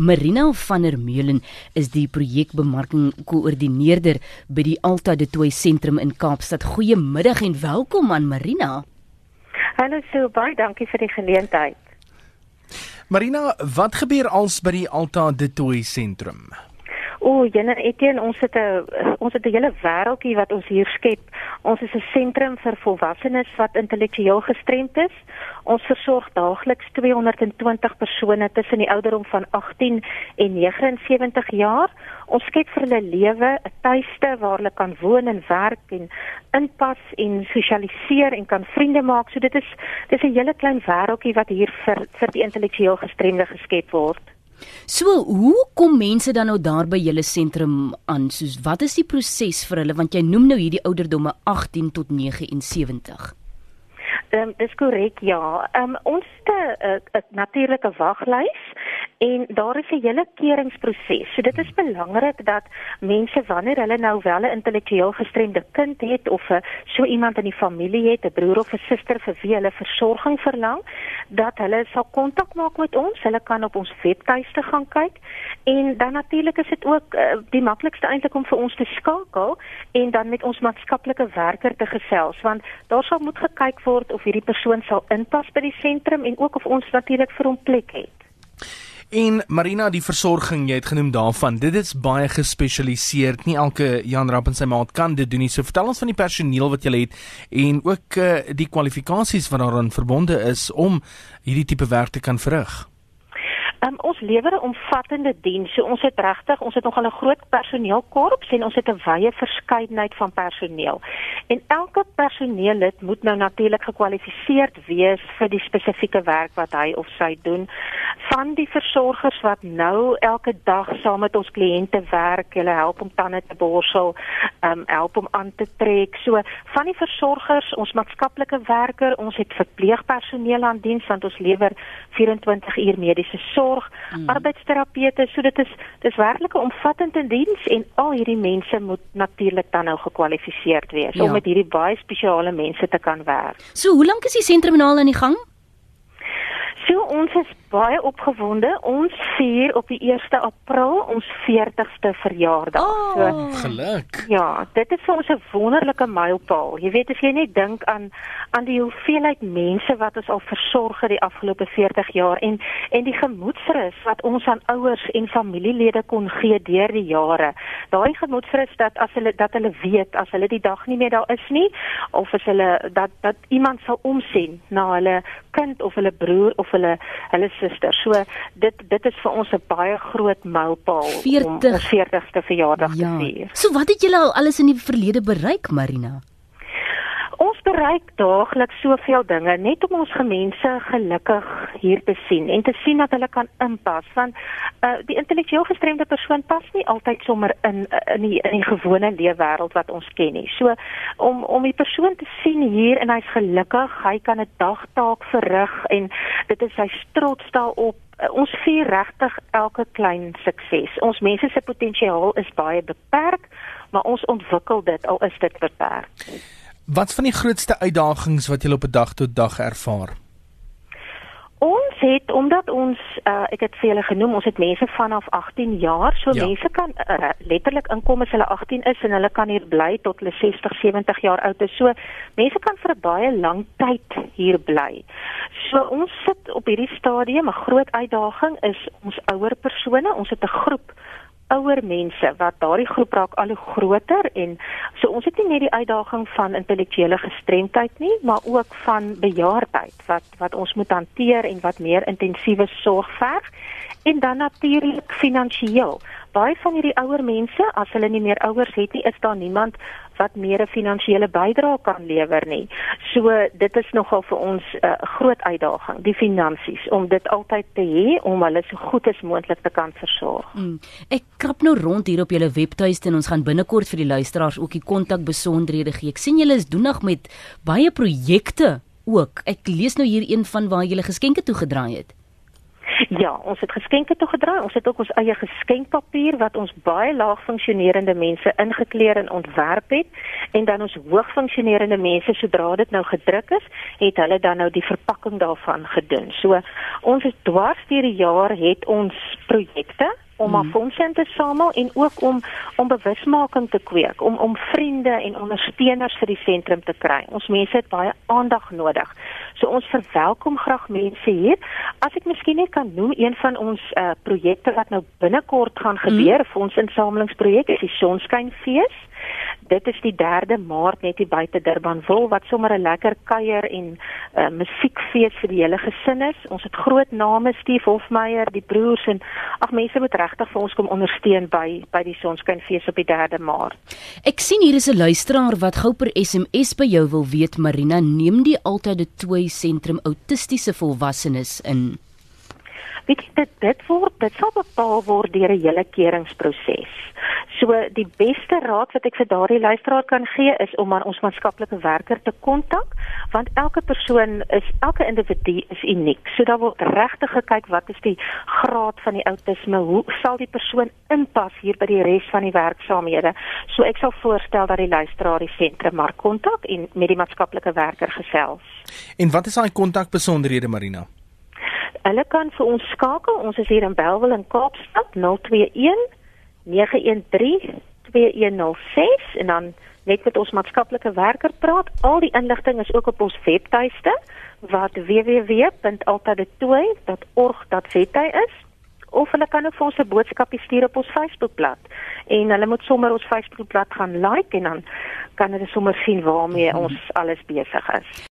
Marina van der Meulen is die projekbemarking koördineerder by die Alta de Tooi sentrum in Kaapstad. Goeiemiddag en welkom aan Marina. Hallo so baie dankie vir die geleentheid. Marina, wat gebeur als by die Alta de Tooi sentrum? O, jene Etienne, ons het 'n ons het 'n hele wêreldjie wat ons hier skep. Ons is 'n sentrum vir volwassenes wat intellektueel gestremd is. Ons versorg daagliks 220 persone tussen die ouderdom van 18 en 79 jaar. Ons skep vir hulle lewe 'n tuiste waar hulle kan woon en werk en inpas en sosialiseer en kan vriende maak. So dit is dis 'n hele klein wêreldjie wat hier vir vir die intellektueel gestremde geskep word. So, hoe kom mense dan nou daar by julle sentrum aan? Soos wat is die proses vir hulle want jy noem nou hierdie ouderdomme 18 tot 79. Ehm um, dis korrek ja. Ehm um, ons het 'n natuurlike waglys en daar is 'n hele keringproses. So dit is belangrik dat mense wanneer hulle nou wel 'n intellektueel gestremde kind het of 'n so iemand in die familie het, 'n broer of 'n suster vir wie hulle versorging verlang, dat hulle sal kontak maak met ons. Hulle kan op ons webtuiste gaan kyk en dan natuurlik is dit ook uh, die maklikste eintlik om vir ons te skakel en dan met ons maatskaplike werker te gesels want daar sal moet gekyk word of hierdie persoon sal inpas by die sentrum en ook of ons natuurlik vir hom plek het. En Marina die versorging jy het genoem daarvan dit is baie gespesialiseerd nie elke Jan Rapp en sy maat kan dit doen nie so vertel ons van die personeel wat jy het en ook uh, die kwalifikasies wat daaraan verbonde is om hierdie tipe werk te kan verrig. Um, ons lewer 'n omvattende diens. So ons het regtig, ons het nogal 'n groot personeelkorps en ons het 'n wye verskeidenheid van personeel. En elke personeellid moet nou natuurlik gekwalifiseerd wees vir die spesifieke werk wat hy of sy doen. Van die versorgers wat nou elke dag saam met ons kliënte werk, hulle help om tande te borsel, um, help om aan te trek. So van die versorgers, ons maatskaplike werker, ons het verpleegpersoneel aan diens want ons lewer 24 uur mediese sorg hmm. arbeidsterapeute, so dit is dis werklik 'n omvattende diens en al hierdie mense moet natuurlik dan nou gekwalifiseerd wees ja. om met hierdie baie spesiale mense te kan werk. So, hoe lank is die sentrum nou al aan die gang? So ons is baie opgewonde. Ons vier op die 1 April ons 40ste verjaardag. Oh, so geluk. Ja, dit is vir ons 'n wonderlike mylpaal. Jy weet as jy net dink aan aan die hoeveelheid mense wat ons al versorg het die afgelope 40 jaar en en die gemoedsrus wat ons aan ouers en familielede kon gee deur die jare. Daai gemoedsrus dat as hulle dat hulle weet as hulle die dag nie meer daar is nie of as hulle dat dat iemand sal omsien na hulle kind of hulle broer of hulle hulle suster. So dit dit is vir ons 'n baie groot mylpaal 40, om ons 40ste verjaardag ja. te vier. So wat het julle al alles in die verlede bereik, Marina? Bereik daagliks soveel dinge net om ons gemense gelukkig hier te sien en te sien dat hulle kan inpas want uh, die intellektueel gestremde persoon pas nie altyd sommer in in die in die gewone leefwêreld wat ons ken nie. So om om die persoon te sien hier en hy's gelukkig, hy kan 'n dagtaak verrig en dit is hy trots daarop uh, ons vier regtig elke klein sukses. Ons mense se potensiaal is baie beperk, maar ons ontwikkel dit al is dit beperk. Wat van die grootste uitdagings wat jy op 'n dag tot dag ervaar? Ons het omdat ons uh, ek het vir julle genoem, ons het mense vanaf 18 jaar, so ja. mense kan uh, letterlik inkom as hulle 18 is en hulle kan hier bly tot hulle 60, 70 jaar oud is. So mense kan vir 'n baie lang tyd hier bly. So ons sit op hierdie stadium, 'n groot uitdaging is ons ouer persone. Ons het 'n groep ouer mense wat daardie groep raak al hoe groter en so ons het nie net die uitdaging van intellektuele gestremdheid nie, maar ook van bejaardheid wat wat ons moet hanteer en wat meer intensiewe sorg verg en dan natuurlik finansiëel. Baie van hierdie ouer mense, as hulle nie meer ouers het nie, is daar niemand wat meer 'n finansiële bydrae kan lewer nie. So dit is nogal vir ons 'n uh, groot uitdaging, die finansies om dit altyd te hê om hulle so goed as moontlik te kan versorg. Mm. Ek krap nou rond hier op julle webtuiste en ons gaan binnekort vir die luisteraars ook die kontak besonderhede gee. Ek sien julle is doenig met baie projekte ook. Ek lees nou hier een van waar julle geskenke toegedraai het. Ja, ons het geskenke toe gedraai. Ons het ook ons eie geskenkpapier wat ons baie laag funksionerende mense ingekleer en ontwerp het en dan ons hoog funksionerende mense sodra dit nou gedruk is, het hulle dan nou die verpakking daarvan gedoen. So ons is dwars deur die jaar het ons projekte om mhm. fondse in te samel en ook om om bewusmaking te kweek, om om vriende en ondersteuners vir die sentrum te kry. Ons mense het baie aandag nodig. So ons verwelkom graag mense hier. As ek miskien net kan noem een van ons uh, projekte wat nou binnekort gaan gebeur, mm. fondsinsamelingsprojek, is die Sonskynfees dit is die 3de Maart net hier buite Durbanville wat sommer 'n lekker kuier en 'n uh, musiekfees vir die hele gesin is. Ons het groot name, Steve Hofmeyer, die broers en ag mense moet regtig vir ons kom ondersteun by by die Sonskynfees op die 3de Maart. Ek sien hier is 'n luisteraar wat gou per SMS by jou wil weet Marina, neem die altyd 'n twee sentrum autistiese volwassenes in. Weet jy dit dit word dit sal bepaal word deur 'n hele keringproses. So die beste raad wat ek vir daardie luisteraar kan gee is om aan ons maatskaplike werker te kontak want elke persoon is elke individu is uniek. So daar word regtig gekyk wat is die graad van die outisme, hoe sal die persoon inpas hier by die res van die werksaamhede. So ek sal voorstel dat die luisteraar die sentrum maar kontak en met die maatskaplike werker gesels. En wat is daai kontakbesonderhede Marina? Hulle kan vir ons skakel. Ons is hier in Belwel in Kaapstad 021 913 2106 en dan net met ons maatskaplike werker praat. Al die inligting is ook op ons webtuiste wat www.altadetoy.org.za is of hulle kan ook vir ons 'n boodskapie stuur op ons Facebookblad en hulle moet sommer ons Facebookblad gaan like en dan kan hulle sommer sien waarmee ons alles besig is.